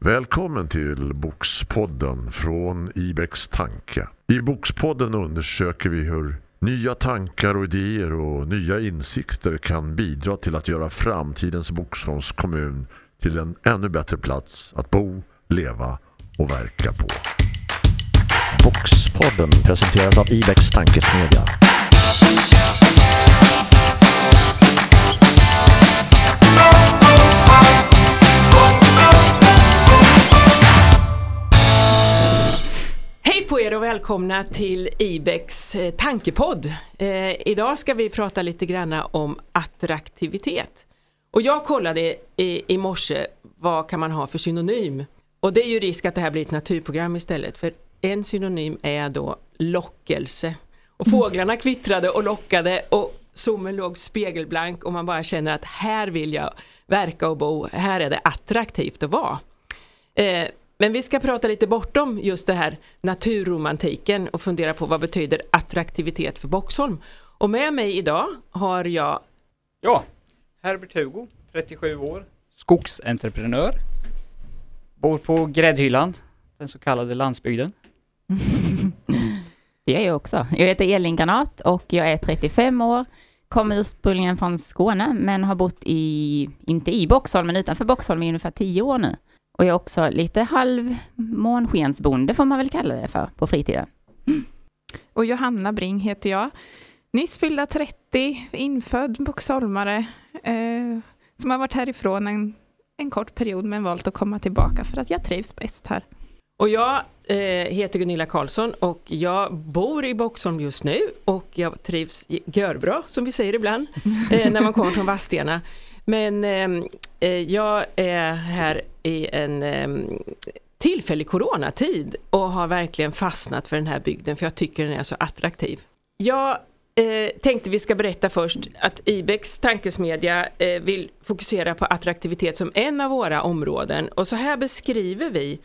Välkommen till Bokspodden från Ibex Tanke. I Bokspodden undersöker vi hur nya tankar och idéer och nya insikter kan bidra till att göra framtidens Boksholms kommun till en ännu bättre plats att bo, leva och verka på. Bokspodden presenteras av Ibex Tankesmedja. Välkomna till Ibex eh, tankepodd. Eh, idag ska vi prata lite grann om attraktivitet. Och jag kollade i, i morse vad kan man ha för synonym. Och det är ju risk att det här blir ett naturprogram istället. För en synonym är då lockelse. Och fåglarna kvittrade och lockade och zoomen låg spegelblank och man bara känner att här vill jag verka och bo. Här är det attraktivt att vara. Eh, men vi ska prata lite bortom just det här naturromantiken och fundera på vad betyder attraktivitet för Boxholm. Och med mig idag har jag Ja, Herbert Hugo, 37 år, skogsentreprenör. Bor på Gräddhyllan, den så kallade landsbygden. Det är jag också. Jag heter Elin Granat och jag är 35 år. Kommer ursprungligen från Skåne men har bott i, inte i Boxholm, men utanför Boxholm i ungefär 10 år nu. Och jag är också lite halv månskensbonde får man väl kalla det för på fritiden. Och Johanna Bring heter jag. Nyss fyllda 30, infödd boxholmare, eh, som har varit härifrån en, en kort period men valt att komma tillbaka för att jag trivs bäst här. och jag eh, heter Gunilla Karlsson och jag bor i Boxholm just nu och jag trivs görbra som vi säger ibland eh, när man kommer från Vadstena. Men eh, eh, jag är här i en eh, tillfällig coronatid och har verkligen fastnat för den här bygden för jag tycker den är så attraktiv. Jag eh, tänkte vi ska berätta först att Ibex tankesmedja eh, vill fokusera på attraktivitet som en av våra områden och så här beskriver vi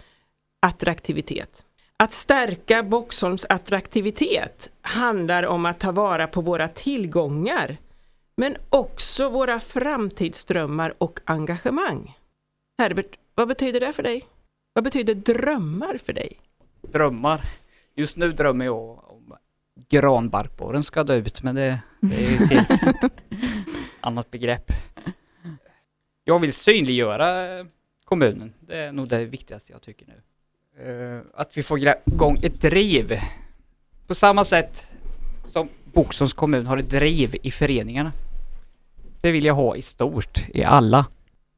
attraktivitet. Att stärka Boxholms attraktivitet handlar om att ta vara på våra tillgångar men också våra framtidsdrömmar och engagemang. Herbert, vad betyder det för dig? Vad betyder drömmar för dig? Drömmar. Just nu drömmer jag om granbarkborren ska dö ut, men det, det är ju ett helt annat begrepp. Jag vill synliggöra kommunen. Det är nog det viktigaste jag tycker nu. Eh, Att vi får igång ett driv. På samma sätt som Boxholms kommun har ett driv i föreningarna. Det vill jag ha i stort, i alla,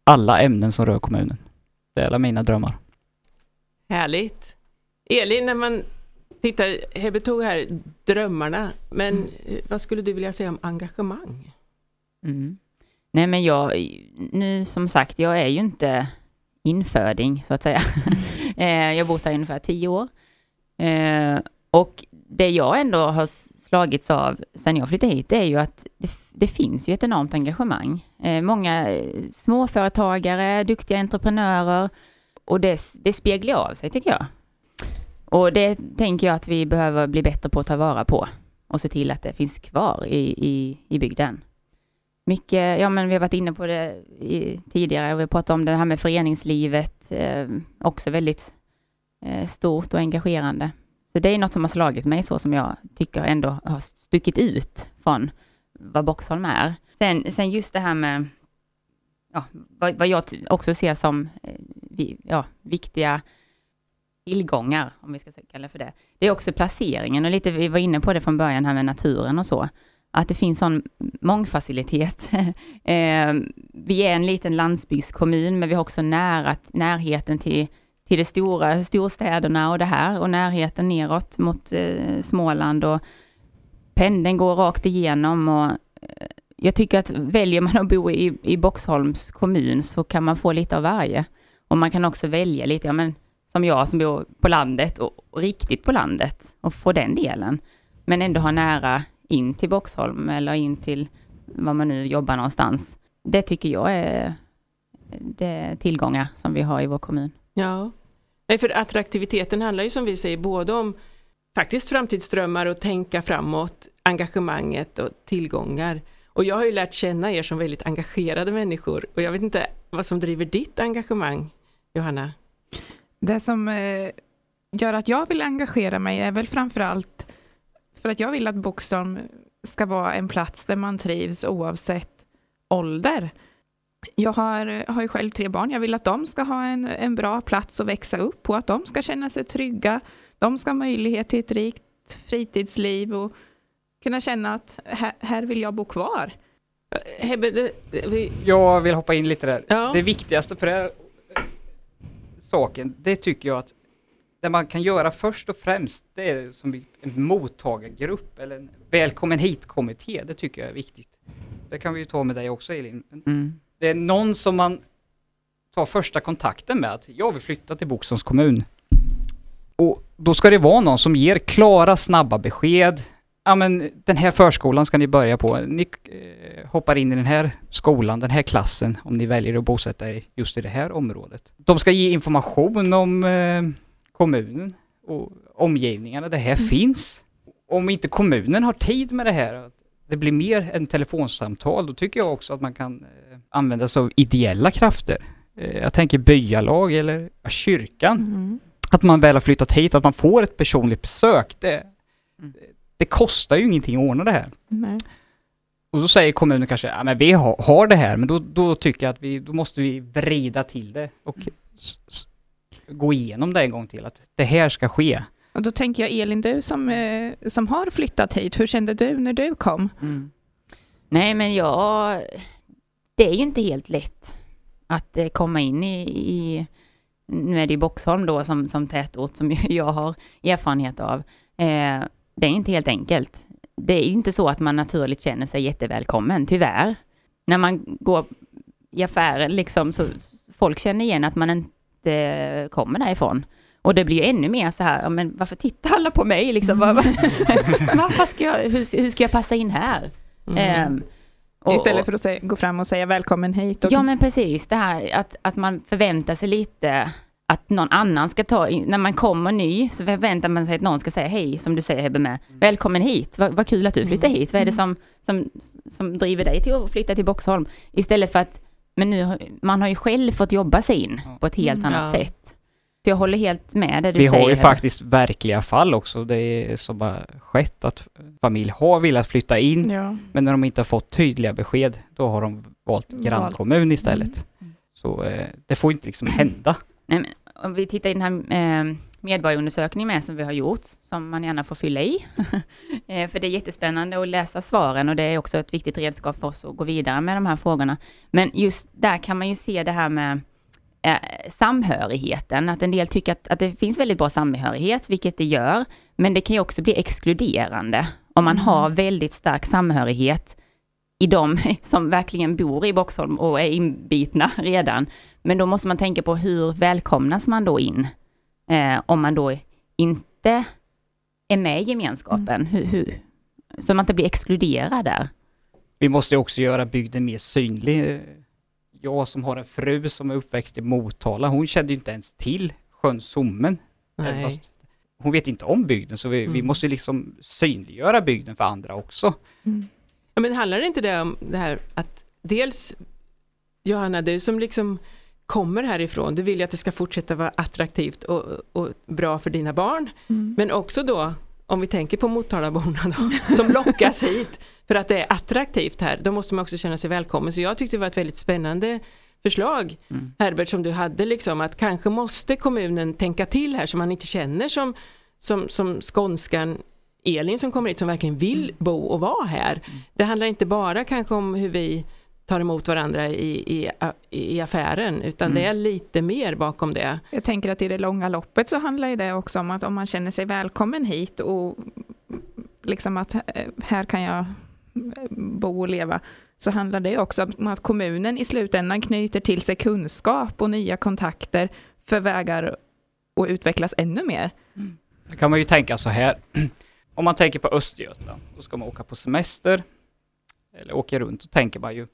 alla ämnen som rör kommunen. Det är alla mina drömmar. Härligt! Elin, när man tittar, Herbert tog här drömmarna, men eh, vad skulle du vilja säga om engagemang? Mm. Nej men jag, nu som sagt, jag är ju inte inföding så att säga. Eh, jag har bott här i ungefär tio år. Eh, Och det jag ändå har slagits av sen jag flyttade hit, det är ju att det, det finns ju ett enormt engagemang. Eh, Många eh, småföretagare, duktiga entreprenörer och det, det speglar av sig tycker jag. Och det tänker jag att vi behöver bli bättre på att ta vara på och se till att det finns kvar i, i, i bygden. Mycket, ja men vi har varit inne på det i, tidigare och vi har pratat om det här med föreningslivet, eh, också väldigt eh, stort och engagerande. Så det är något som har slagit mig så som jag tycker ändå har stuckit ut från vad Boxholm är. Sen, sen just det här med ja, vad, vad jag också ser som eh, vi, ja, viktiga tillgångar, om vi ska kalla det för det. Det är också placeringen och lite, vi var inne på det från början här med naturen och så. Att det finns sån mångfacilitet. eh, vi är en liten landsbygdskommun, men vi har också nära, närheten till, till de stora storstäderna och det här och närheten neråt mot eh, Småland och pendeln går rakt igenom och eh, jag tycker att väljer man att bo i, i Boxholms kommun så kan man få lite av varje. Och man kan också välja lite, ja men som jag som bor på landet och, och riktigt på landet och få den delen. Men ändå ha nära in till Boxholm eller in till var man nu jobbar någonstans. Det tycker jag är, det är tillgångar som vi har i vår kommun. Ja, Nej, för attraktiviteten handlar ju som vi säger både om faktiskt framtidsdrömmar och tänka framåt, engagemanget och tillgångar. Och jag har ju lärt känna er som väldigt engagerade människor och jag vet inte vad som driver ditt engagemang, Johanna? Det som eh, gör att jag vill engagera mig är väl framförallt för att jag vill att Boxholm ska vara en plats där man trivs oavsett ålder. Jag har, har ju själv tre barn. Jag vill att de ska ha en, en bra plats att växa upp på, att de ska känna sig trygga. De ska ha möjlighet till ett rikt fritidsliv och kunna känna att här, här vill jag bo kvar. Hebbe, det, det, vi, Jag vill hoppa in lite där. Ja. Det viktigaste för det här saken, det tycker jag att det man kan göra först och främst, det är som en mottagargrupp eller en välkommen hit-kommitté. Det tycker jag är viktigt. Det kan vi ju ta med dig också Elin. Mm. Det är någon som man tar första kontakten med att jag vill flytta till Boxholms kommun. Och då ska det vara någon som ger klara, snabba besked. Ja men den här förskolan ska ni börja på. Ni eh, hoppar in i den här skolan, den här klassen, om ni väljer att bosätta er just i det här området. De ska ge information om eh, kommunen och omgivningarna. Det här finns. Om inte kommunen har tid med det här, att det blir mer än telefonsamtal, då tycker jag också att man kan eh, använda sig av ideella krafter. Eh, jag tänker byalag eller kyrkan. Mm. Att man väl har flyttat hit, att man får ett personligt besök. Det, Mm. det kostar ju ingenting att ordna det här. Nej. Och då säger kommunen kanske, ja men vi har, har det här, men då, då tycker jag att vi, då måste vi vrida till det och s, gå igenom det en gång till, att det här ska ske. Och då tänker jag Elin, du som, eh, som har flyttat hit, hur kände du när du kom? Mm. Nej, men jag... Det är ju inte helt lätt att eh, komma in i... i nu är det ju Boxholm då som, som tätort som jag har erfarenhet av. Eh, det är inte helt enkelt. Det är inte så att man naturligt känner sig jättevälkommen, tyvärr. När man går i affären liksom så folk känner igen att man inte kommer därifrån. Och det blir ju ännu mer så här, men varför tittar alla på mig liksom? Varför ska jag, hur, hur ska jag passa in här? mm. Ehm, och- Istället för att säga, gå fram och säga välkommen hit. Och, Ja men precis, det här att, att man förväntar sig lite att någon annan ska ta in, när man kommer ny så förväntar man sig att någon ska säga hej, som du säger Hebbe med, välkommen hit, vad, vad kul att du flyttar hit, vad är det som, som, som driver dig till att flytta till Boxholm? Istället för att, men nu, har- man har ju själv fått jobba sig in på ett helt Mm, annat ja. sätt. Så jag håller helt med det du Vi säger. har ju faktiskt verkliga fall också, det är som har skett att familj har velat flytta in, ja. men när de inte har fått tydliga besked, då har de valt Valt. grannkommun istället. Mm. Så eh, det får inte liksom hända. Nej, men om vi tittar i den här eh, medborgarundersökningen med som vi har gjort, som man gärna får fylla i. eh, för det är jättespännande att läsa svaren och det är också ett viktigt redskap för oss att gå vidare med de här frågorna. Men just där kan man ju se det här med eh, samhörigheten, att en del tycker att, att det finns väldigt bra samhörighet, vilket det gör, men det kan ju också bli exkluderande om man Mm. har väldigt stark samhörighet i de som verkligen bor i Boxholm och är inbitna redan. Men då måste man tänka på hur välkomnas man då in? Eh, om man då inte är med i gemenskapen, hur, hur, så man inte blir exkluderad där. Vi måste ju också göra bygden mer synlig. Jag som har en fru som är uppväxt i Motala, hon kände inte ens till sjön Sommen. Fast Hon vet inte om bygden, så vi, vi Mm. måste ju liksom synliggöra bygden för andra också. Mm. Ja, men handlar det inte det om det här att dels Johanna, du som liksom kommer härifrån, du vill ju att det ska fortsätta vara attraktivt och, och bra för dina barn, Mm. men också då om vi tänker på Motalaborna då, som lockas hit för att det är attraktivt här, då måste man också känna sig välkommen. Så jag tyckte det var ett väldigt spännande förslag, Mm. Herbert, som du hade, liksom, att kanske måste kommunen tänka till här så man inte känner som, som, som skånskan Elin som kommer hit som verkligen vill bo och vara här. Det handlar inte bara kanske om hur vi tar emot varandra i, i, i affären, utan Mm. det är lite mer bakom det. Jag tänker att i det långa loppet så handlar det också om att om man känner sig välkommen hit och liksom att eh, här kan jag bo och leva, så handlar det också om att kommunen i slutändan knyter till sig kunskap och nya kontakter för vägar att utvecklas ännu mer. Sen kan man ju tänka så här. Om man tänker på Östergötland, då ska man åka på semester eller åka runt, så tänker man ju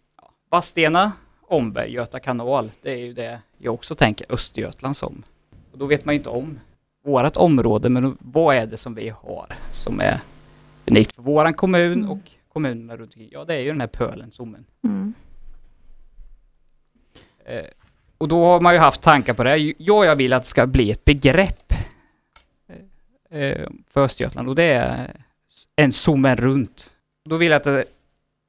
Vadstena, Omberg, Göta kanal. Det är ju det jag också tänker Östergötland som. Och då vet man ju inte om vårat område, men vad är det som vi har som är unikt för våran kommun Mm. och kommunerna runt omkring? Ja, det är ju den här pölen, Sommen. Mm. Eh, Och då har man ju haft tankar på det. Ja, jag vill att det ska bli ett begrepp eh, eh, för Östergötland och det är en zoomen runt. Då vill jag att det,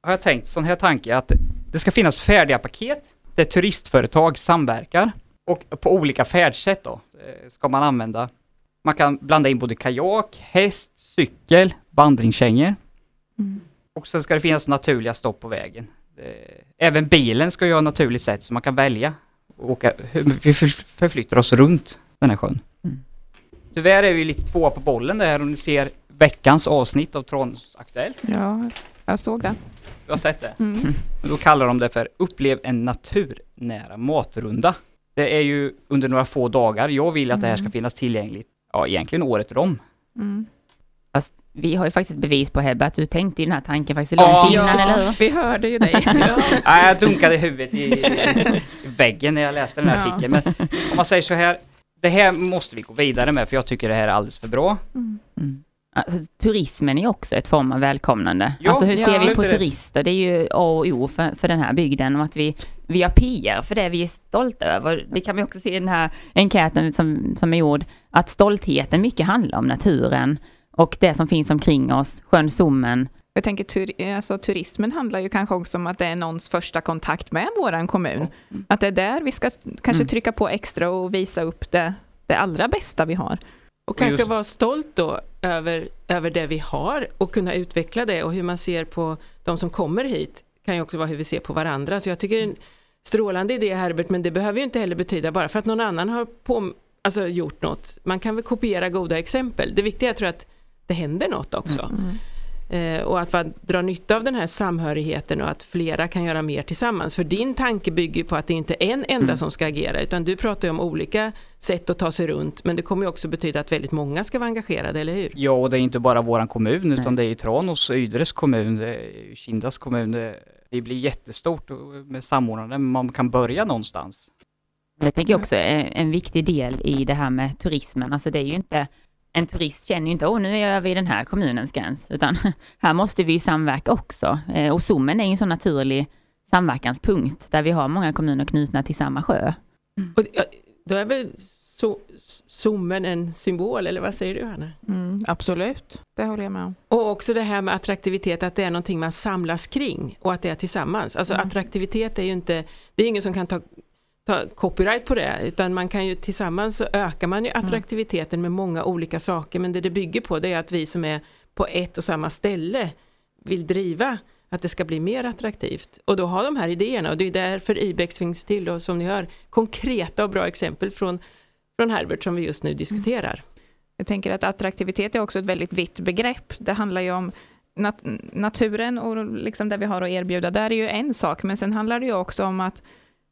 har jag tänkt sån här tanke att det ska finnas färdiga paket där turistföretag samverkar och på olika färdsätt då eh, ska man använda. Man kan blanda in både kajak, häst, cykel, vandringskängor Mm. och sen ska det finnas naturliga stopp på vägen. Eh, Även bilen ska ju ha naturligt sätt så man kan välja och åka, vi för- förflyttar oss runt den här sjön. Mm. Tyvärr är vi lite tvåa på bollen där om ni ser veckans avsnitt av Trons Aktuellt. Ja, jag såg det. Du har sett det? Mm. Då kallar de det för Upplev en naturnära matrunda. Det är ju under några få dagar. Jag vill att det här ska Mm. finnas tillgängligt, ja egentligen året om. Mm. Fast vi har ju faktiskt ett bevis på Hebbe att du tänkte ju den här tanken faktiskt Ja. långt innan, eller hur? vi hörde ju dig. Nej, jag dunkade huvudet i, i väggen när jag läste den här Ja. artikeln. Men om man säger så här, det här måste vi gå vidare med för jag tycker det här är alldeles för bra. Mm. Alltså, turismen är också ett form av välkomnande. Ja, alltså hur ja, ser vi på turister? Det är ju A och O för, för den här bygden och att vi, vi har PR för det vi är stolta över. Det kan vi också se i den här enkäten som, som är gjord, att stoltheten mycket handlar om naturen och det som finns omkring oss, sjön Sommen. Jag tänker tur, alltså, turismen handlar ju kanske också om att det är någons första kontakt med våran kommun. Mm. Att det är där vi ska kanske Mm. trycka på extra och visa upp det, det allra bästa vi har. Och kanske just- vara stolt då över, över det vi har och kunna utveckla det och hur man ser på de som kommer hit kan ju också vara hur vi ser på varandra. Så jag tycker det är en strålande idé Herbert, men det behöver ju inte heller betyda bara för att någon annan har på, alltså, gjort något. Man kan väl kopiera goda exempel. Det viktiga är tror jag att det händer något också. Eh, och att man drar nytta av den här samhörigheten och att flera kan göra mer tillsammans. För din tanke bygger ju på att det inte är en enda Mm. som ska agera, utan du pratar ju om olika sätt att ta sig runt, men det kommer ju också betyda att väldigt många ska vara engagerade, eller hur? Ja, och det är inte bara våran kommun utan Nej. det är ju Tranås och Ydres kommun, Kindas kommun. Det, blir jättestort och- med samordnande, men man kan börja någonstans. Det tänker jag också är en viktig del i det här med turismen. Alltså det är ju inte, en turist känner ju inte, åh nu är jag vid den här kommunens gräns, utan här måste vi ju samverka också. Eh, Och Sommen är ju en sån naturlig samverkanspunkt där vi har många kommuner knutna till samma sjö. Och ja, då är väl so, zoomen en symbol, eller vad säger du Hanna? Mm, absolut, det håller jag med om. Och också det här med attraktivitet, att det är någonting man samlas kring och att det är tillsammans. Alltså Mm. attraktivitet är ju inte, det är ingen som kan ta, ta copyright på det, utan man kan ju tillsammans så ökar man ju attraktiviteten med många olika saker, men det det bygger på det är att vi som är på ett och samma ställe vill driva att det ska bli mer attraktivt. Och då har de här idéerna och det är därför Ibex finns till och som ni hör konkreta och bra exempel från, från Herbert som vi just nu diskuterar. Jag tänker att attraktivitet är också ett väldigt vitt begrepp. Det handlar ju om nat naturen och liksom det vi har att erbjuda. Där är ju en sak, men sen handlar det ju också om att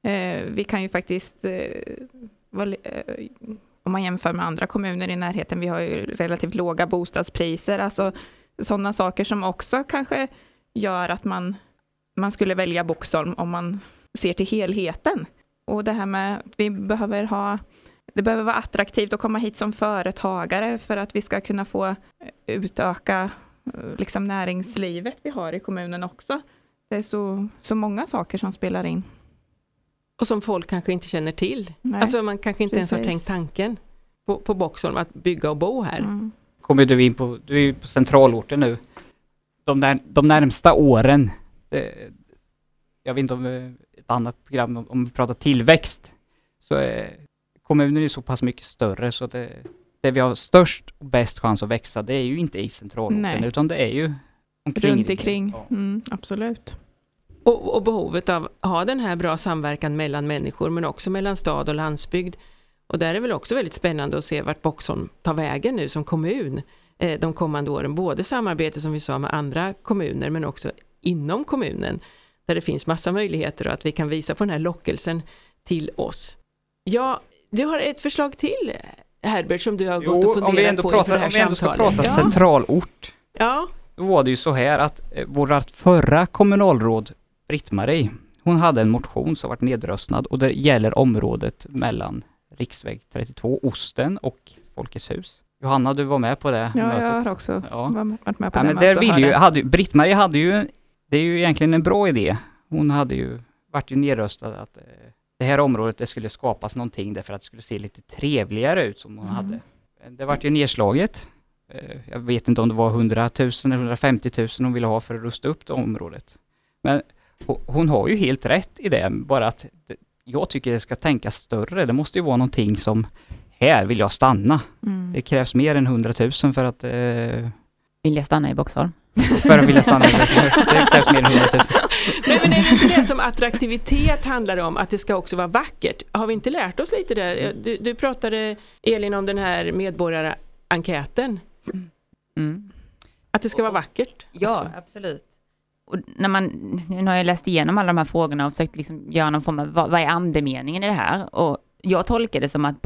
eh, vi kan ju faktiskt, eh, vara eh, om man jämför med andra kommuner i närheten, vi har ju relativt låga bostadspriser, alltså sådana saker som också kanske gör att man, man skulle välja Boxholm om man ser till helheten. Och det här med att vi behöver ha det behöver vara attraktivt att komma hit som företagare för att vi ska kunna få utöka liksom näringslivet vi har i kommunen också. Det är så, så många saker som spelar in. Och som folk kanske inte känner till. Nej. Alltså man kanske inte ens har Precis. tänkt tanken på, på Boxholm att bygga och bo här. Mm. Kommer du in på, du är ju på centralorten nu. De, där, de närmsta åren, det, jag vet inte om eh, ett annat program, om- om vi pratar tillväxt, så är kommunen är så pass mycket större så det, det vi har störst och bäst chans att växa, det är ju inte i centralorten, Nej. utan det är ju omkring. Runt omkring. Ja. Mm, absolut. Och, och behovet av att ha den här bra samverkan mellan människor men också mellan stad och landsbygd. Och där är väl också väldigt spännande att se vart Boxholm tar vägen nu som kommun eh, de kommande åren. Både samarbete som vi sa med andra kommuner men också inom kommunen där det finns massa möjligheter och att vi kan visa på den här lockelsen till oss. Ja, du har ett förslag till Herbert som du har gått och Jo, om vi funderat på inför det pratar, här om vi ändå ska samtalet. prata ja, centralort, ja, då var det ju så här att eh, vårt förra kommunalråd Britt-Marie, hon hade en motion som varit nedröstad och det gäller området mellan riksväg 32, Osten och Folkets hus. Johanna, du var med på det Ja, mötet. jag har också Ja. varit med på Ja, det men mötet vill ju, hade, ju- Britt-Marie hade ju, det är ju egentligen en bra idé. Hon hade ju, vart ju nedröstad att eh, det här området det skulle skapas någonting därför att det skulle se lite trevligare ut som hon Mm. hade. Det vart ju nedslaget. Eh, Jag vet inte om det var 100 000 eller 150 000 hon ville ha för att rusta upp det området. Men ho- hon har ju helt rätt i det, bara att jag tycker det ska tänkas större. Det måste ju vara någonting som, här vill jag stanna. Mm. Det krävs mer än 100 000 för att, eh, Vill jag stanna i Boxholm? för att vilja stanna. Det krävs mer än 100 000. Nej, men är det inte det som attraktivitet handlar om, att det ska också vara vackert? Har vi inte lärt oss lite där? Du, du pratade, Elin, om den här medborgarenkäten, Mm. att det ska vara vackert. Ja, också. absolut. Och när man, nu har jag läst igenom alla de här frågorna och försökt liksom göra någon form av, vad, vad är andemeningen i det här? Och jag tolkar det som att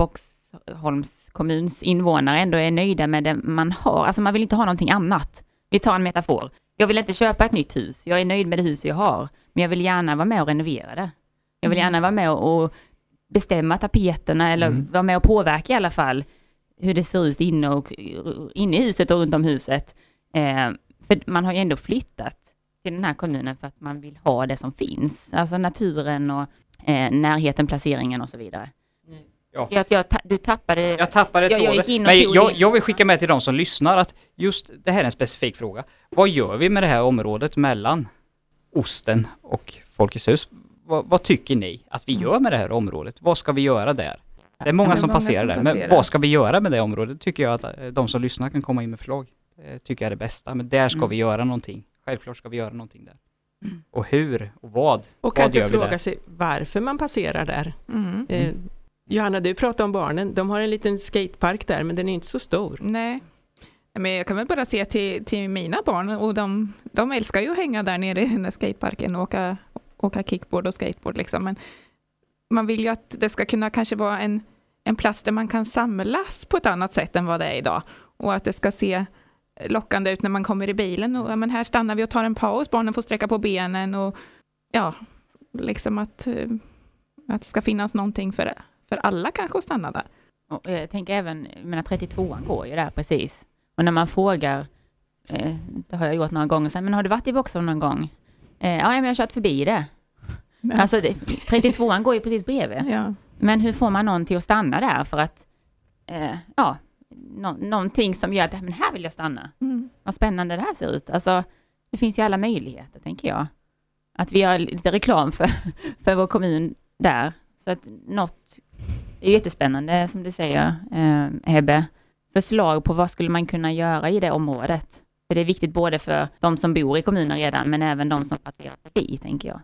Boxholms kommuns invånare ändå är nöjda med det man har. Alltså man vill inte ha någonting annat. Vi tar en metafor. Jag vill inte köpa ett nytt hus. Jag är nöjd med det hus jag har. Men jag vill gärna vara med och renovera det. Jag vill gärna vara med och bestämma tapeterna eller Mm. vara med och påverka i alla fall hur det ser ut inne, och, inne i huset och runt om huset. Eh, för man har ju ändå flyttat till den här kommunen för att man vill ha det som finns. Alltså naturen och eh, närheten, placeringen och så vidare. Ja. Jag, jag, ta- du tappade... Jag tappade Jag- jag gick in och Men jag, jag vill skicka med till de som lyssnar att just det här är en specifik fråga. Vad gör vi med det här området mellan Osten och Folkets hus? Vad, vad tycker ni att vi gör med det här området? Vad ska vi göra där? Det är många är som många passerar som där, men passerar. vad ska vi göra med det området? Tycker jag att eh, de som lyssnar kan komma in med förslag. Det tycker jag är det bästa, men där ska Mm. vi göra någonting. Självklart ska vi göra någonting där. Mm. Och hur och vad? Och vad kanske fråga sig varför man passerar där. Mm. Eh, Johanna, du pratade om barnen. De har en liten skatepark där, men den är inte så stor. Nej. Men jag kan väl bara se till, till mina barn och de, de älskar ju att hänga där nere i den där skateparken och åka, åka kickboard och skateboard liksom. Men man vill ju att det ska kunna kanske vara en, en plats där man kan samlas på ett annat sätt än vad det är idag. Och att det ska se lockande ut när man kommer i bilen och men här stannar vi och tar en paus, barnen får sträcka på benen och ja, liksom att, eh, att det ska finnas någonting för, för alla kanske att stanna där. Och jag tänker även, menar 32an går ju där precis. Och när man frågar, eh, det har jag gjort några gånger sen, men har du varit i Boxholm någon gång? Eh, ja, men jag har kört förbi det. Alltså det, 32an går ju precis bredvid. Ja. Men hur får man någon till att stanna där för att, eh, ja, nå, någonting som gör att, men här vill jag stanna. Mm. Vad spännande det här ser ut. Alltså, det finns ju alla möjligheter, tänker jag. Att vi gör lite reklam för, för vår kommun där. Så att något, det är jättespännande som du säger, eh, Hebbe. Förslag på vad skulle man kunna göra i det området. För det är viktigt både för de som bor i kommunen redan, men även de som passerar förbi, tänker jag.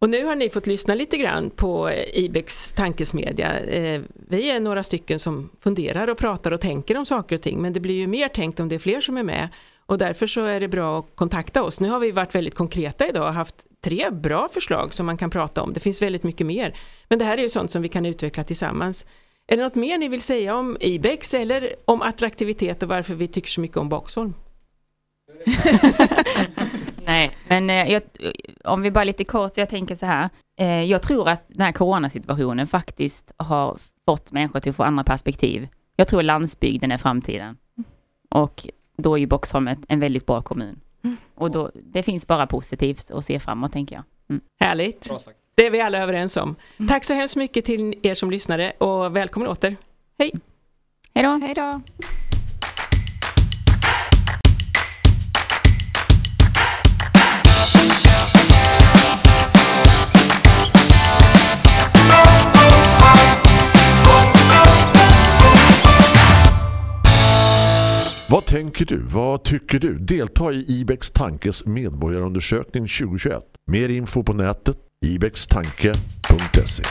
Och nu har ni fått lyssna lite grann på Ibex tankesmedja. Eh, Vi är några stycken som funderar och pratar och tänker om saker och ting, men det blir ju mer tänkt om det är fler som är med. Och därför så är det bra att kontakta oss. Nu har vi varit väldigt konkreta idag och haft tre bra förslag som man kan prata om. Det finns väldigt mycket mer. Men det här är ju sånt som vi kan utveckla tillsammans. Är det något mer ni vill säga om Ibex eller om attraktivitet och varför vi tycker så mycket om Boxholm? Nej, men eh, jag, om vi bara lite kort, jag tänker så här. Eh, jag tror att den här coronasituationen faktiskt har fått människor till att få andra perspektiv. Jag tror landsbygden är framtiden. Och då är ju Boxholm en väldigt bra kommun. Och då, det finns bara positivt att se framåt, tänker jag. Härligt! Bra sagt. Det är vi alla överens om. Tack så hemskt mycket till er som lyssnade och välkommen åter. Hej då! Hej då! Vad tänker du? Vad tycker du? Delta i Ibex Tankes medborgarundersökning 2021. Mer info på nätet ibextanke.se